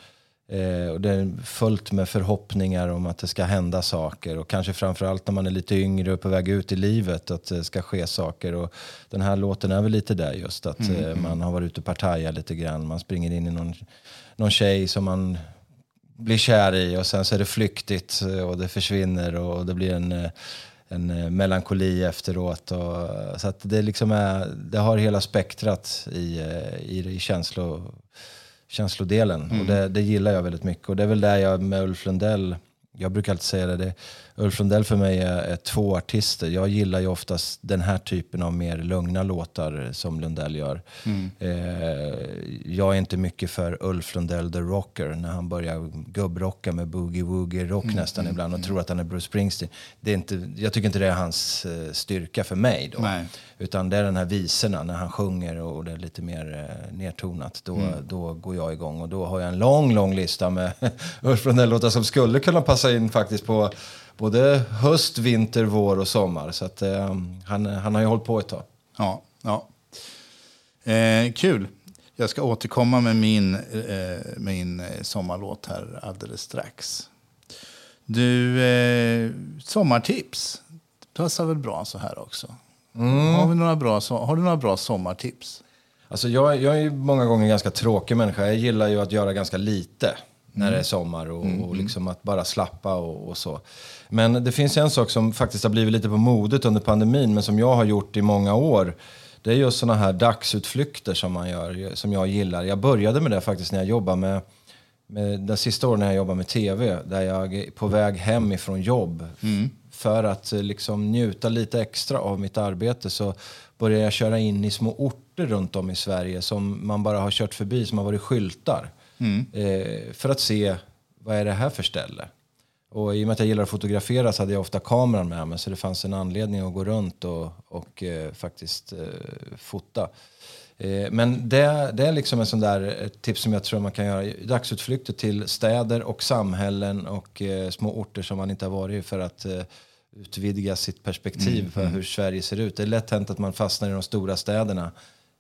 Eh, och det är fullt med förhoppningar om att det ska hända saker. Och kanske framförallt när man är lite yngre och på väg ut i livet att det ska ske saker. Och den här låten är väl lite där just att eh, man har varit ute och partajat lite grann. Man springer in i någon, någon tjej som man blir kär i och sen så är det flyktigt och det försvinner och det blir en, en melankoli efteråt. Och, så att det, liksom är, det har hela spektrat i, i, i känslo, känslodelen. Och det, det gillar jag väldigt mycket. Och det är väl där jag med Ulf Lundell, jag brukar alltid säga det, det Ulf Lundell för mig är, är två artister. Jag gillar ju oftast den här typen av mer lugna låtar som Lundell gör. Eh, jag är inte mycket för Ulf Lundell the Rocker när han börjar gubbrocka med boogie-woogie-rock nästan ibland och tror att han är Bruce Springsteen. Det är inte, jag tycker inte det är hans eh, styrka för mig då. Nej. Utan det är den här visorna när han sjunger och det är lite mer eh, nertonat. Då, Mm. då går jag igång och då har jag en lång, lång lista med Ulf Lundell-låtar som skulle kunna passa in faktiskt på både höst, vinter, vår och sommar. Så att, eh, han, han har ju hållit på ett tag. Ja, ja. Eh, kul. Jag ska återkomma med min, eh, min eh, sommarlåt här alldeles strax. Du, eh, sommartips. Passar väl bra så här också? Har, vi några bra, har du några bra sommartips? Alltså jag, jag är många gånger en ganska tråkig människa. Jag gillar ju att göra ganska lite när det är sommar och, och liksom att bara slappa och, och så. Men det finns en sak som faktiskt har blivit lite på modet under pandemin men som jag har gjort i många år. Det är just sådana här dagsutflykter som man gör, som jag gillar. Jag började med det faktiskt när jag jobbade med, med de sista åren när jag jobbade med tv. Där jag är på väg hem ifrån jobb. För att eh, liksom njuta lite extra av mitt arbete så började jag köra in i små orter runt om i Sverige som man bara har kört förbi, som har varit skyltar. Eh, för att se, vad är det här för ställe? Och i och med att jag gillar att fotografera så hade jag ofta kameran med mig så det fanns en anledning att gå runt och, och eh, faktiskt eh, fota. Eh, men det, det är liksom en sån där ett tips som jag tror man kan göra. Dagsutflykter till städer och samhällen och eh, små orter som man inte har varit i för att eh, utvidga sitt perspektiv på hur Sverige ser ut. Det är lätt hänt att man fastnar i de stora städerna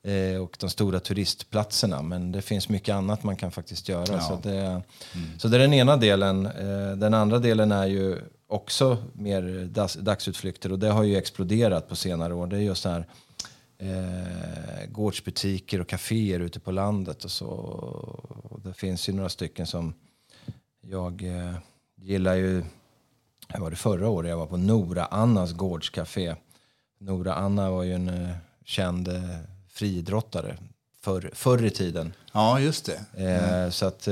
eh, och de stora turistplatserna. Men det finns mycket annat man kan faktiskt göra. Så, det, så det är den ena delen. Eh, den andra delen är ju också mer dags, dagsutflykter och det har ju exploderat på senare år. Det är just här eh, gårdsbutiker och kaféer ute på landet och så. Och det finns ju några stycken som jag eh, gillar ju. Jag var det förra året, jag var på Nora Annas gårdscafé. Nora Anna var ju en eh, känd eh, friidrottare förr, förr i tiden. Ja, just det. Eh, så att,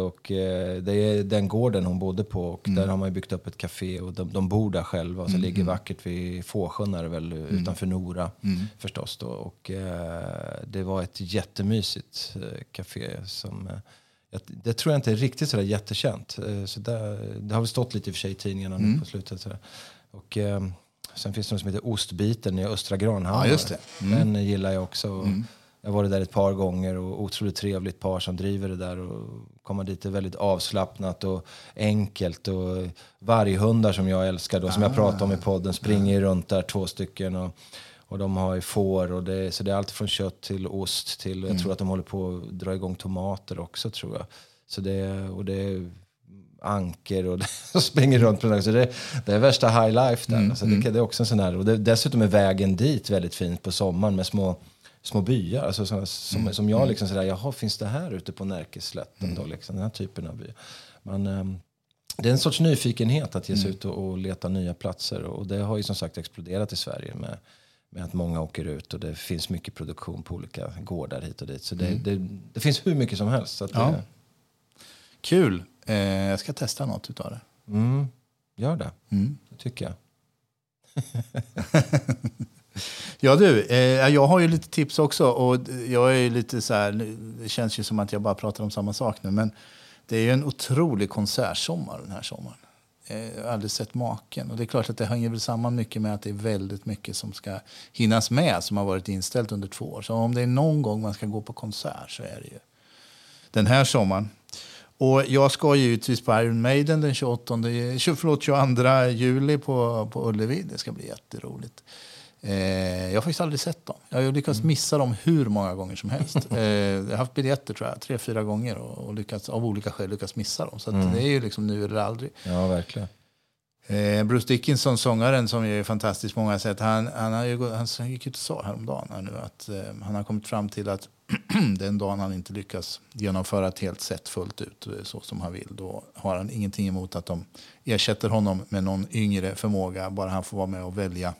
och, eh, det är den gården hon bodde på och där har man byggt upp ett café och de, de bor där själva. Och så ligger vackert vid Fåsjön är väl, utanför Nora förstås. Då. Och, eh, det var ett jättemysigt café som det tror jag inte är riktigt sådär jättekänt. Eh, så där, det har väl stått lite i och för sig i tidningarna nu på slutet. Sådär. Och, eh, sen finns det något som heter Ostbiten i Östra Granhammar. Ja, det. Den gillar jag också. Och Jag har varit där ett par gånger och otroligt trevligt par som driver det där. Och komma dit är väldigt avslappnat och enkelt. Och varghundar som jag älskar då, som jag pratade om i podden, springer ju runt där två stycken. Och, och de har ju får och det, så det är allt från kött till ost till, jag tror att de håller på att dra igång tomater också tror jag. Så det, och det är anker och, och springer runt på den. Så det, det är värsta high life där. Mm, så det, det är också en sån här, och det, dessutom är vägen dit väldigt fint på sommaren med små små byar. Alltså såna, som, Mm, som jag liksom sådär, jaha finns det här ute på Närkeslätten då? Liksom, den här typen av by. Man, ehm, det är en sorts nyfikenhet att ge Mm. sig ut och, och leta nya platser. Och det har ju som sagt exploderat i Sverige med, med att många åker ut och det finns mycket produktion på olika gårdar hit och dit. Så det, det, det finns hur mycket som helst. Så Mm. Ja. det, Kul. Eh, jag ska testa något utav det. mm, gör det, Mm. det tycker jag. Ja du, eh, jag har ju lite tips också. Och jag är lite så här, det känns ju som att jag bara pratar om samma sak nu. Men det är ju en otrolig konsertsommar den här sommaren. Eh, aldrig sett maken. Och det är klart att det hänger väl samman mycket med att det är väldigt mycket som ska hinnas med som har varit inställt under två år. Så om det är någon gång man ska gå på konsert så är det ju den här sommaren. Och jag ska givetvis på Iron Maiden den 28, förlåt, 22 juli på, på Ullevi. Det ska bli jätteroligt. Eh, jag har faktiskt aldrig sett dem. Jag har lyckats missa dem hur många gånger som helst. Eh, jag har haft biljetter tror jag, tre, fyra gånger och, och lyckats, av olika skäl lyckats missa dem. Så att det är ju liksom nu eller aldrig. Ja, verkligen. Eh, Bruce Dickinson, sångaren som är fantastisk på många sätt, han, han, har ju, han gick ut och sa häromdagen här nu att eh, han har kommit fram till att den dagen han inte lyckas genomföra ett helt set fullt ut eh, så som han vill, då har han ingenting emot att de ersätter honom med någon yngre förmåga, bara han får vara med och välja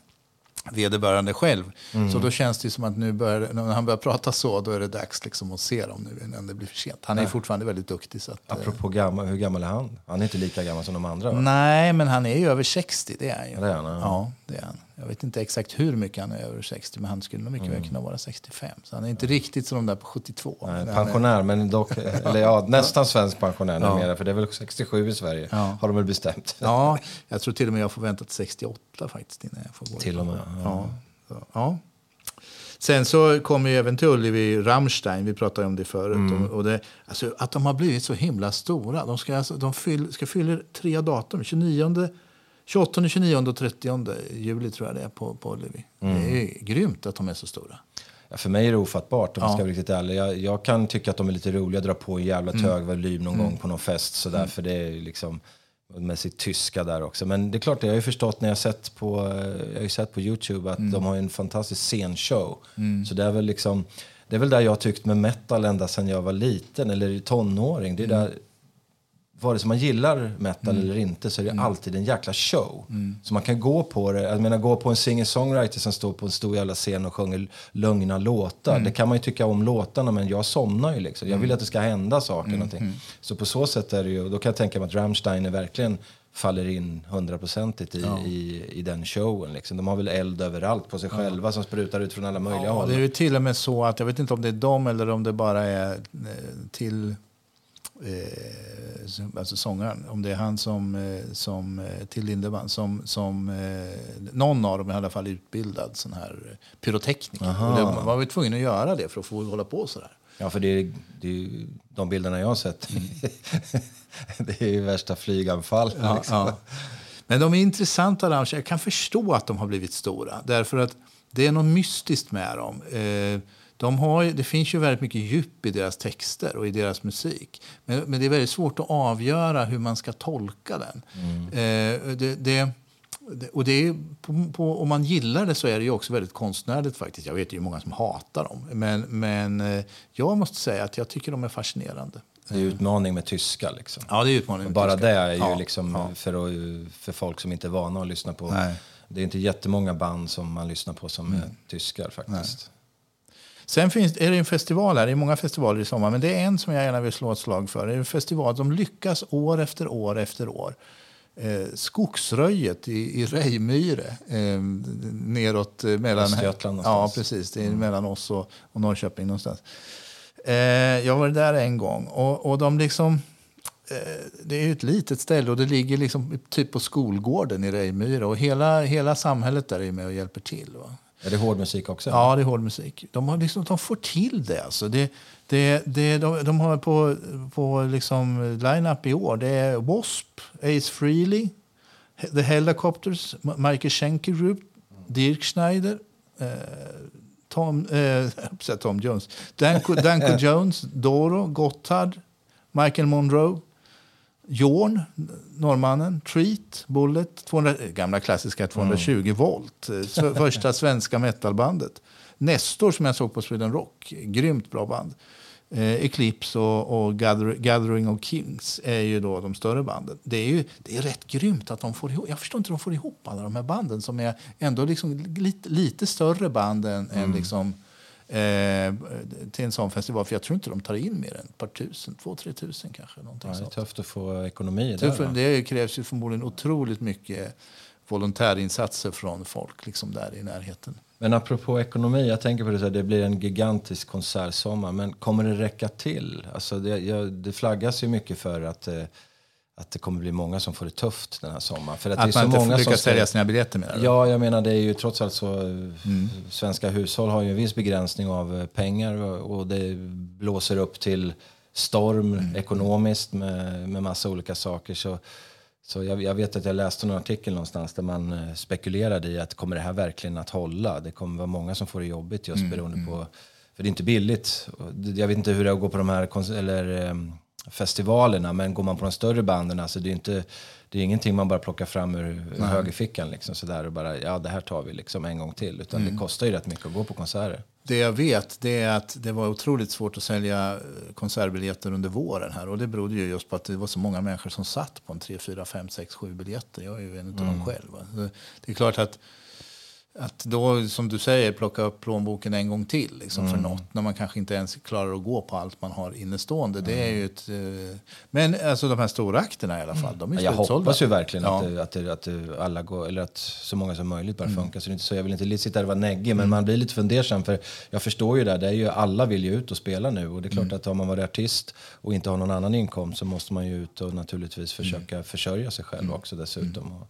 vederbörande själv. Så då känns det som att nu börjar, när han börjar prata så, då är det dags liksom att se dem nu innan det blir för sent. Han är fortfarande väldigt duktig. Så att, eh, Apropå gammal, hur gammal är han? Han är inte lika gammal som de andra va? Nej, men han är ju över 60, det är han ju. Det är han, ja. ja, det är han. Jag vet inte exakt hur mycket han är över 60, men han skulle nog mycket väl kunna vara 65. Så han är inte riktigt som de där på 72. Mm. Nej, Men han är- pensionär, men dock, eller ja, nästan svensk pensionär numera, för det är väl 67 i Sverige, Ja. har de väl bestämt. Ja, jag tror till och med jag får vänta till 68 faktiskt innan jag får gå. Till och med, Ja. så, ja. Sen så kommer ju även till Ullevi Rammstein, vi pratade om det förut. Mm. Och det, alltså, att de har blivit så himla stora. De ska, alltså, de fyll, ska fylla tre datum, 29, 28, 29 och 30 juli tror jag det är på, på Ullevi. Mm. Det är grymt att de är så stora. Ja, för mig är det ofattbart om jag Ja. ska vara riktigt ärlig. Jag, jag kan tycka att de är lite roliga, dra på en jävla Mm. hög volym någon gång på någon fest sådär, för det är liksom med sitt tyska där också. Men det är klart, jag har ju förstått när jag sett på, jag har sett på Youtube att de har en fantastisk scenshow. Så det är väl liksom, det är väl där jag har tyckt med metal ända sedan jag var liten eller tonåring. Det är där, vare sig man gillar metal eller inte så är det alltid en jäkla show. Så man kan gå på det, jag menar gå på en singer-songwriter som står på en stor jävla scen och sjunger lugna låtar. Det kan man ju tycka om låtarna men jag somnar ju liksom. Jag vill att det ska hända saker någonting. Så på så sätt är det ju, då kan jag tänka mig att Rammstein är verkligen faller in hundraprocentigt i, i, i den showen. Liksom. De har väl eld överallt på sig själva som sprutar ut från alla möjliga Ja, håll. det är ju till och med så att jag vet inte om det är dem eller om det bara är eh, till eh, alltså sångaren. Om det är han som, eh, som eh, till Lindemann som, som eh, någon av dem är i alla fall utbildad sån här eh, pyrotekniker. Och det, man var ju tvungen att göra det för att få hålla på sådär. Ja, för det är, det är de bilderna jag har sett. det är ju värsta flyganfall. Ja, liksom. ja. Men de är intressanta. Ramsey. Jag kan förstå att de har blivit stora. Därför att det är något mystiskt med dem. Eh, de har, det finns ju väldigt mycket djup i deras texter och i deras musik. Men, men det är väldigt svårt att avgöra hur man ska tolka den. Eh, det, det, och det är, på, på, om man gillar det så är det ju också väldigt konstnärligt faktiskt. Jag vet ju många som hatar dem. Men, men eh, jag måste säga att jag tycker de är fascinerande. Det är utmaning med tyska. Liksom. Ja, det är utmaningen. med Bara tyska. det är ju Ja, liksom ja. för, att, för folk som inte är vana att lyssna på. Nej. Det är inte jättemånga band som man lyssnar på som är tyskar faktiskt. Sen finns, är det en festival här, det är många festivaler i sommar, men det är en som jag gärna vill slå ett slag för. Det är en festival som lyckas år efter år efter år. Eh, skogsröjet i, i Rejmyre, eh, neråt eh, mellan... Östergötland Ja, precis. Det är mellan oss och, och Norrköping någonstans. Eh, jag var där en gång och, och de liksom... Eh, det är ett litet ställe och det ligger liksom typ på skolgården i Rejmyre och hela, hela samhället där är med och hjälper till. Va? Är det hård musik också? Ja, det är hård musik. De, har liksom, de får till det. Alltså. det, det, det de, de har på, på liksom line-up i år det är W.A.S.P., Ace Frehley, The Helicopters, Michael Schenker Group, Dirk Schneider, eh, Tom, eh, Tom Jones, Danko, Danko Jones, Doro, Gotthard, Michael Monroe. Jorn, norrmannen. Treat, Bullet, 200, gamla klassiska 220 volt. Eh, Första svenska metalbandet. Nestor som jag såg på Sweden Rock. Grymt bra band. Eh, Eclipse och, och Gather, Gathering of Kings är ju då de större banden. Det är ju det är rätt grymt att de får ihop. Jag förstår inte de får ihop alla de här banden som är ändå liksom lite, lite större band än, än liksom eh, till en sån festival. För jag tror inte de tar in mer än ett par tusen, två, tre tusen kanske. Någonting Ja, det är tufft att få ekonomi för va? det krävs ju förmodligen otroligt mycket volontärinsatser från folk liksom där i närheten. Men apropå ekonomi, jag tänker på det så här, det blir en gigantisk konsertsommar. Men kommer det räcka till? Alltså det, jag, det flaggas ju mycket för att, eh, att det kommer bli många som får det tufft den här sommaren. För att, Att det är man så inte många lyckas som sälja sina biljetter menar du? Ja, jag menar det är ju trots allt så. Mm. Svenska hushåll har ju en viss begränsning av eh, pengar och det blåser upp till storm Mm. ekonomiskt med, med massa olika saker. Så, så jag, jag vet att jag läste någon artikel någonstans där man eh, spekulerade i att kommer det här verkligen att hålla? Det kommer vara många som får det jobbigt just Mm, beroende på, för det är inte billigt. Jag vet inte hur det är att gå på de här eller, eh, festivalerna, men går man på de större banden, alltså det är inte det är ingenting man bara plockar fram ur, ur högerfickan liksom sådär och bara, ja det här tar vi liksom en gång till. Utan Mm. det kostar ju rätt mycket att gå på konserter. Det jag vet det är att det var otroligt svårt att sälja eh, konsertbiljetter under våren här. Och det berodde ju just på att det var så många människor som satt på en 3, 4, 5, 6, 7 biljetter. Jag är ju en av dem själv. Så Det är klart att, att då, som du säger, plocka upp plånboken en gång till liksom, för något. När man kanske inte ens klarar att gå på allt man har innestående. Det är ju ett, eh, men alltså de här stora akterna i alla fall, de är Jag slutsålda. hoppas ju verkligen Ja. att, det, att, det, att det alla går, eller att så många som möjligt bara funkar. Så inte så, jag vill inte sitta där och vara neggig, men man blir lite fundersam. För jag förstår ju det, det är ju, alla vill ju ut och spela nu. Och det är klart att om man varit artist och inte har någon annan inkomst så måste man ju ut och naturligtvis försöka försörja sig själv också dessutom.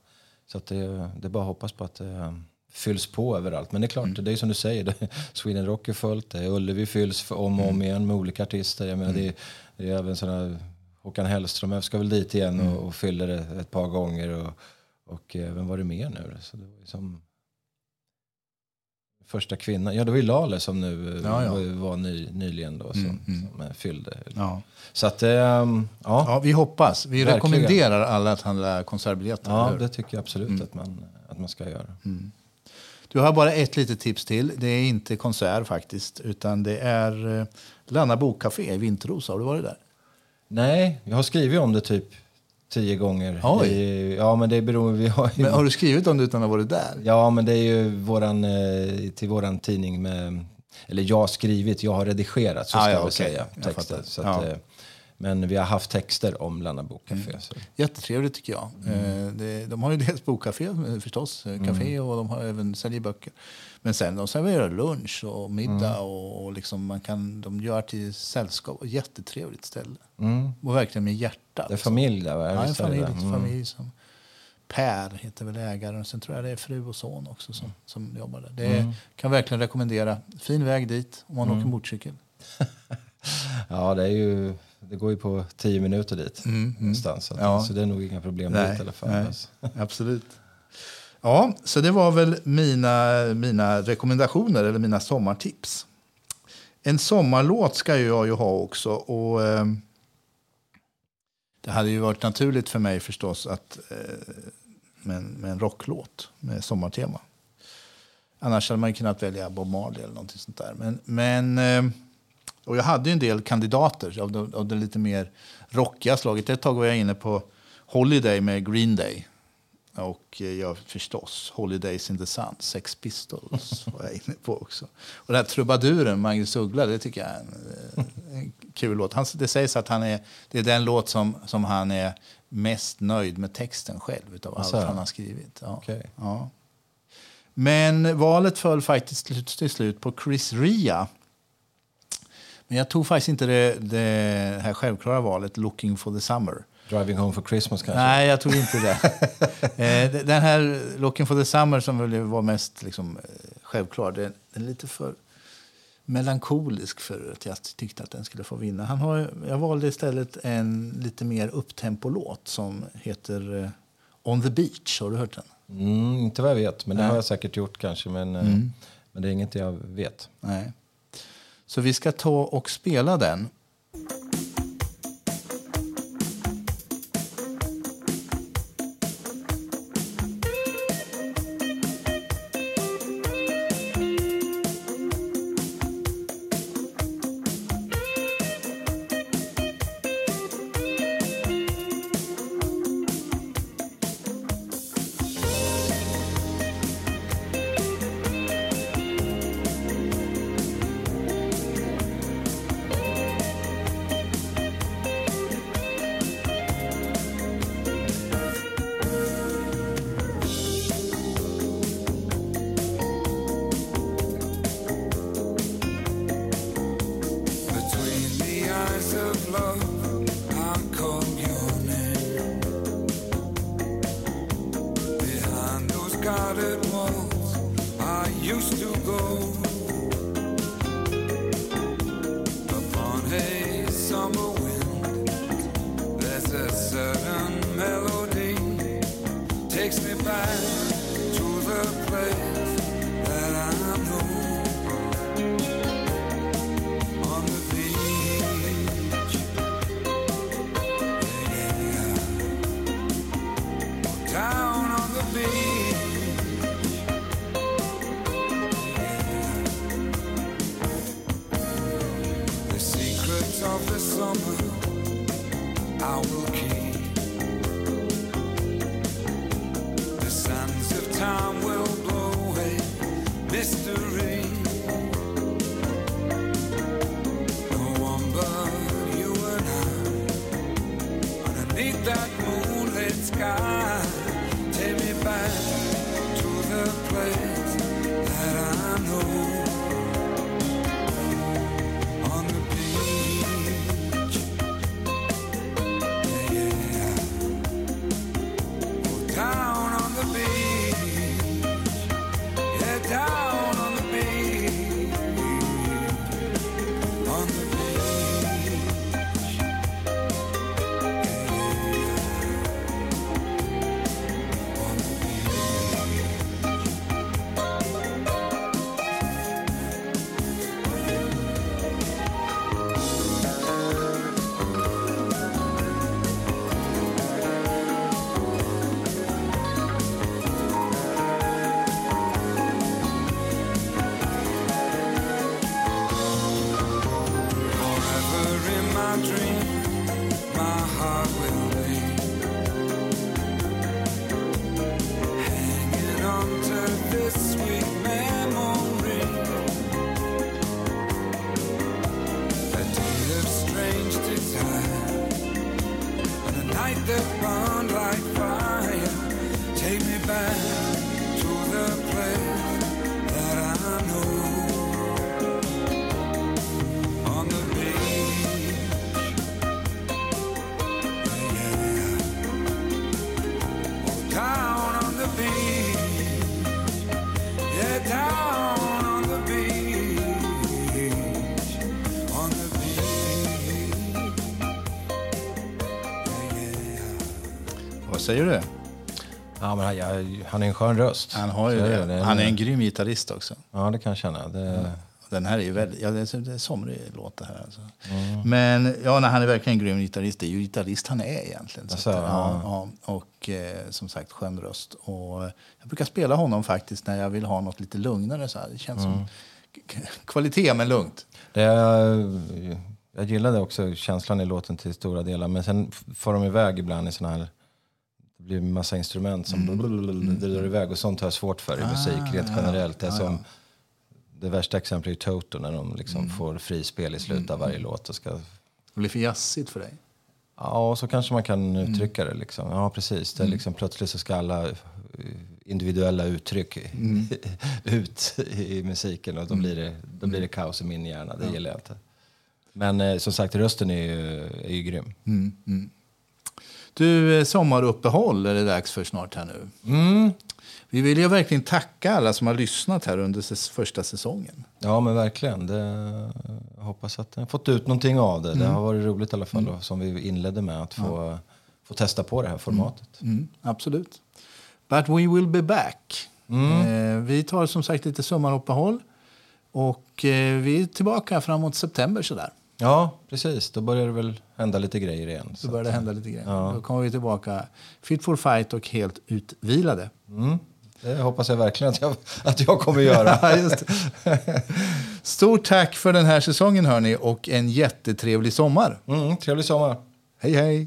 Så att det, det är bara att hoppas på att det fylls på överallt. Men det är klart, det är som du säger, det, Sweden Rock är fullt, det är Ullevi fylls om och om igen med olika artister. Jag menar, det, är- det är även sådana Håkan Hellström, ska väl dit igen och, och fyller det ett par gånger. Och, och vem var det mer nu? Så det var ju som första kvinnan, ja det var ju Lale som nu eh, Ja, ja. var, var ny, nyligen då som, Mm, mm. som eh, fyllde. Ja. Så att, ehm, ja, Ja, vi hoppas. Vi Verkligen. rekommenderar alla att handla konsertbiljetter. ja det tycker jag absolut att, man, att man ska göra. Du har bara ett litet tips till. Det är inte konsert faktiskt, utan det är eh, Lanna Bokcafé i Vintrosa. Har du varit där? Nej, jag har skrivit om det typ tio gånger. Oj. I, ja, men det beror vi har ju, Men har du skrivit om det utan att ha varit där? Ja, men det är ju våran, eh, till våran tidning med, eller jag har skrivit, jag har redigerat så Ah, ska ja, jag väl okej. säga, texten. Så att, Ja. Mm. eh, men vi har haft texter om Lanna Bokcafé. Så. Jättetrevligt tycker jag. Eh, det, de har ju dels bokcafé eh, förstås, eh, café och de har även säljer böcker. Men sen de serverar lunch och middag och, och liksom man kan, de gör till sällskap. Jättetrevligt ställe. Mm. Och verkligen med hjärta. Det är familj där, va? Ja, en familj? Mm. familj som Per heter väl ägaren. Sen tror jag det är fru och son också som, som jobbar där. Det är, Mm. kan verkligen rekommendera. Fin väg dit om man åker motorcykel. Ja, det, är ju, det går ju på tio minuter dit. Någonstans, så, att, Ja. så det är nog inga problem Nej, dit i alla fall. nej. Alltså. Absolut. Ja, så det var väl mina, mina rekommendationer eller mina sommartips. En sommarlåt ska ju jag ju ha också. Och, eh, det hade ju varit naturligt för mig förstås att eh, med, en, med en rocklåt med sommartema. Annars hade man ju kunnat välja Bob Marley eller någonting sånt där. Men, men, eh, och jag hade ju en del kandidater av det, av det lite mer rockiga slaget. Ett tag var jag inne på Holiday med Green Day. Och eh, ja, förstås, Holidays in the Sun, Sex Pistols var jag inne på också. Och den här trubaduren, Magnus Uggla, det tycker jag är en, eh, en kul låt. Han, det sägs att han är, det är den låt som, som han är mest nöjd med texten själv utav allt han har skrivit. Ja. Okej. Ja. Men valet föll faktiskt till slut på Chris Ria. Men jag tog faktiskt inte det, det här självklara valet, Looking for the Summer. Driving home for Christmas kanske? Nej, jag tog inte det. Eh, Den här Looking for the Summer som väl var mest liksom, eh, självklar, den, är lite för melankolisk för att jag tyckte att den skulle få vinna. Han har, jag valde istället en lite mer upptempo-låt som heter eh, On the Beach. Har du hört den? Mm, inte vad jag vet, men det Nej. har jag säkert gjort kanske. Men, Mm. men det är inget jag vet. Nej. Så vi ska ta och spela den. guarded walls I used to go. Säger du? Ja, men han, han är en skön röst. Han, har ju det. det. han är en grym gitarrist också. Ja, det kan jag känna. Det, Den här är ju väldigt, ja, det är det en somrig låt det här. Alltså. Mm. Men ja, nej, han är verkligen en grym gitarrist. Det är ju gitarrist han är egentligen. Så Alltså, att, ja, ja. och eh, som sagt skön röst. Och, jag brukar spela honom faktiskt när jag vill ha något lite lugnare. Så här. Det känns Mm. som kvalitet men lugnt. det, jag gillade också känslan i låten till stora delar. Men sen får de iväg ibland i såna här... Blir en massa instrument som Mm. drar iväg. Och sånt har jag svårt för i musik rent generellt. Det, är som, det värsta exemplet är Toto när de liksom Mm. får frispel i slutet av varje låt. Och ska, Det blir för jazzigt för dig. ja, så kanske man kan Mm. uttrycka det. Liksom. Ja, precis. Det är liksom, plötsligt så ska alla eh, individuella uttryck Mm. ut i musiken och då blir, det, då blir det kaos i min hjärna. Det gillar jag inte. Men eh, som sagt, rösten är ju, är ju grym. Du, eh, sommaruppehåll är det dags för snart här nu. Mm. Vi vill ju verkligen tacka alla som har lyssnat här under första säsongen. Ja, men verkligen. Det, jag hoppas att jag har fått ut någonting av det. Det har varit roligt i alla fall. Och som vi inledde med, att få, få testa på det här formatet. Mm, absolut. But we will be back. Eh, vi tar som sagt lite sommaruppehåll. Och eh, vi är tillbaka framåt september sådär. Ja, precis. Då börjar det väl hända lite grejer igen. Så börjar det hända lite grejer. Ja. Då kommer vi tillbaka fit for fight och helt utvilade. mm, det hoppas jag verkligen att jag, att jag kommer göra. Ja. Stort tack för den här säsongen hörni och en jättetrevlig sommar. Mm, trevlig sommar. Hej hej!